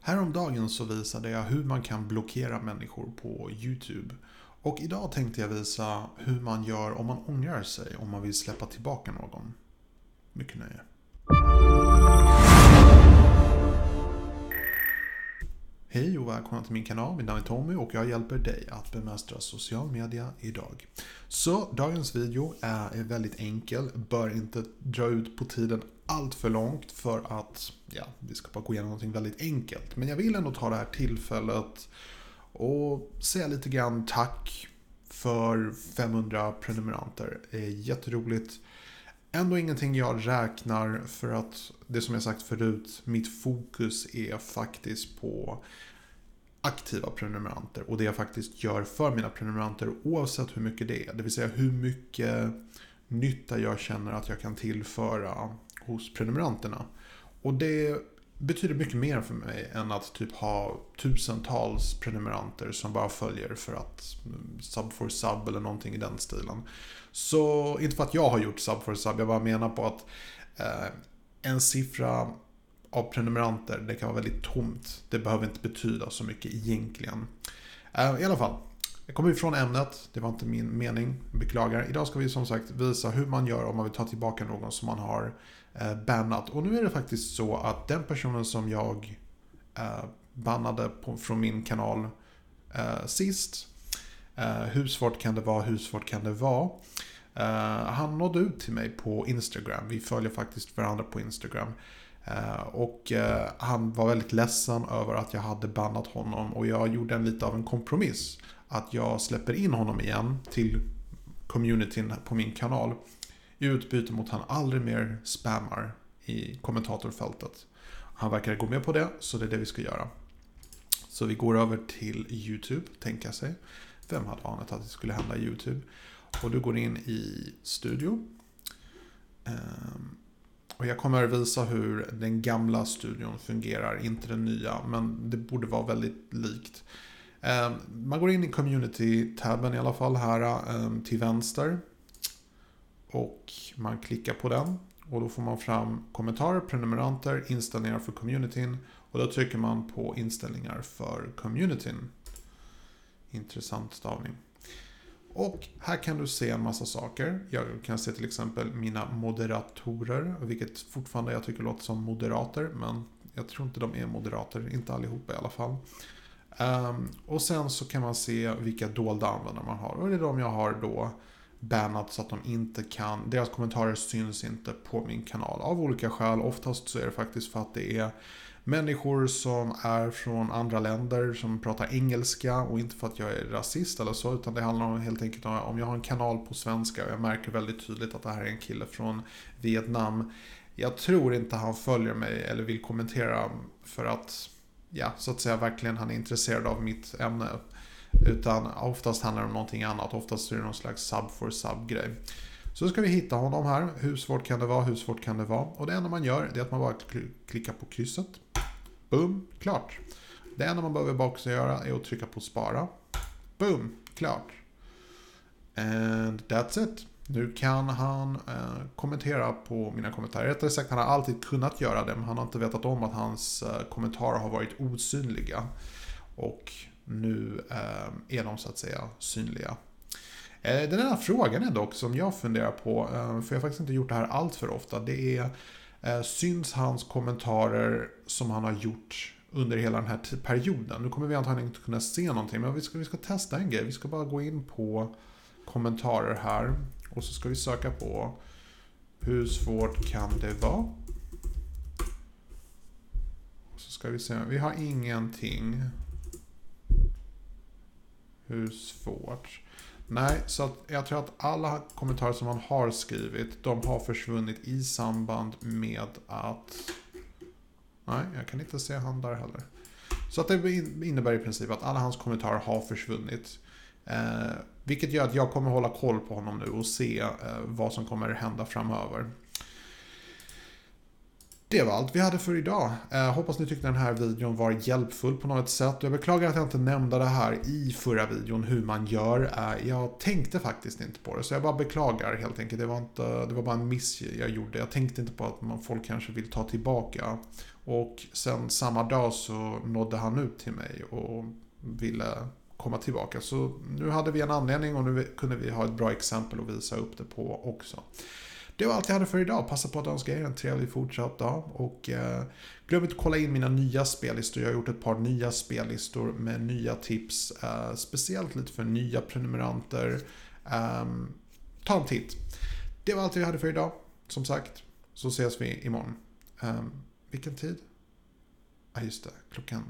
Häromdagen så visade jag hur man kan blockera människor på YouTube. Och idag tänkte jag visa hur man gör om man ångrar sig om man vill släppa tillbaka någon. Mycket nöje. Välkomna till min kanal. Mitt namn är Tommy och jag hjälper dig att bemästra social media idag. Så dagens video är väldigt enkel, bör inte dra ut på tiden allt för långt för att ja, vi ska bara gå igenom någonting väldigt enkelt. Men jag vill ändå ta det här tillfället och säga lite grann tack för 500 prenumeranter. Det är jätteroligt. Ändå ingenting jag räknar för att det som jag sagt förut, mitt fokus är faktiskt på aktiva prenumeranter och det jag faktiskt gör för mina prenumeranter oavsett hur mycket det är. Det vill säga hur mycket nytta jag känner att jag kan tillföra hos prenumeranterna. Och det betyder mycket mer för mig än att typ ha tusentals prenumeranter som bara följer för att sub for sub eller någonting i den stilen. Så inte för att jag har gjort sub for sub, jag bara menar på att eh, en siffra av prenumeranter, det kan vara väldigt tomt. Det behöver inte betyda så mycket egentligen. Eh, I alla fall, jag kommer ifrån ämnet, det var inte min mening, beklagar. Idag ska vi som sagt visa hur man gör om man vill ta tillbaka någon som man har eh, bannat. Och nu är det faktiskt så att den personen som jag eh, bannade från min kanal sist, hur svårt kan det vara, hur svårt kan det vara? Han nådde ut till mig på Instagram. Vi följer faktiskt varandra på Instagram. Eh, och eh, han var väldigt ledsen över att jag hade bannat honom och jag gjorde en lite av en kompromiss att jag släpper in honom igen till communityn på min kanal i utbyte mot att han aldrig mer spammar i kommentatorfältet. Han verkar gå med på det, så det är det vi ska göra. Så vi går över till YouTube, tänka sig. Vem hade anat att det skulle hända i YouTube? Och du går in i studio. Och jag kommer att visa hur den gamla studion fungerar, inte den nya, men det borde vara väldigt likt. Ehm, man går in i community-tabben i alla fall här ehm, till vänster. Och man klickar på den. Och då får man fram kommentarer, prenumeranter, inställningar för communityn. Och då trycker man på inställningar för communityn. Intressant stavning. Och här kan du se en massa saker. Jag kan se till exempel mina moderatorer, vilket fortfarande jag tycker låter som moderater, men jag tror inte de är moderater, inte allihopa i alla fall. Um, och sen så kan man se vilka dolda användare man har. Och det är de jag har då bannat så att de inte kan, deras kommentarer syns inte på min kanal. Av olika skäl, oftast så är det faktiskt för att det är människor som är från andra länder som pratar engelska och inte för att jag är rasist eller så utan det handlar om helt enkelt om jag har en kanal på svenska och jag märker väldigt tydligt att det här är en kille från Vietnam. Jag tror inte han följer mig eller vill kommentera för att ja, så att säga verkligen han är intresserad av mitt ämne. Utan oftast handlar det om någonting annat. Oftast är det någon slags sub for sub grej. Så ska vi hitta honom här. Hur svårt kan det vara? Hur svårt kan det vara? Och det enda man gör är att man bara klickar på krysset. Boom, klart. Det enda man behöver bara också göra är att trycka på spara. Boom, klart. And that's it. Nu kan han eh, kommentera på mina kommentarer. Rättare sagt, han har alltid kunnat göra det, men han har inte vetat om att hans eh, kommentarer har varit osynliga. Och nu eh, är de så att säga synliga. Eh, den enda frågan är dock som jag funderar på, eh, för jag har faktiskt inte gjort det här allt för ofta, det är eh, syns hans kommentarer som han har gjort under hela den här perioden. Nu kommer vi antagligen inte kunna se någonting, men vi ska, vi ska testa en grej. Vi ska bara gå in på kommentarer här och så ska vi söka på hur svårt kan det vara? Så ska vi se, vi har ingenting. Hur svårt? Nej, så att jag tror att alla kommentarer som man har skrivit, de har försvunnit i samband med att... Nej, jag kan inte se han där heller. Så att det innebär i princip att alla hans kommentarer har försvunnit. Eh, vilket gör att jag kommer hålla koll på honom nu och se eh, vad som kommer hända framöver. Det var allt vi hade för idag. Eh, hoppas ni tyckte den här videon var hjälpfull på något sätt. Jag beklagar att jag inte nämnde det här i förra videon hur man gör. Eh, jag tänkte faktiskt inte på det så jag bara beklagar helt enkelt. Det var, inte, det var bara en miss jag gjorde. Jag tänkte inte på att man, folk kanske vill ta tillbaka Och sen samma dag så nådde han ut till mig och ville komma tillbaka. Så nu hade vi en anledning och nu kunde vi ha ett bra exempel att visa upp det på också. Det var allt jag hade för idag. Passa på att önska er en trevlig fortsatt dag. Och eh, glöm inte att kolla in mina nya spellistor. Jag har gjort ett par nya spellistor med nya tips. Eh, speciellt lite för nya prenumeranter. Eh, ta en titt. Det var allt jag hade för idag. Som sagt, så ses vi imorgon. Ehm, vilken tid? Ja, just det. Klockan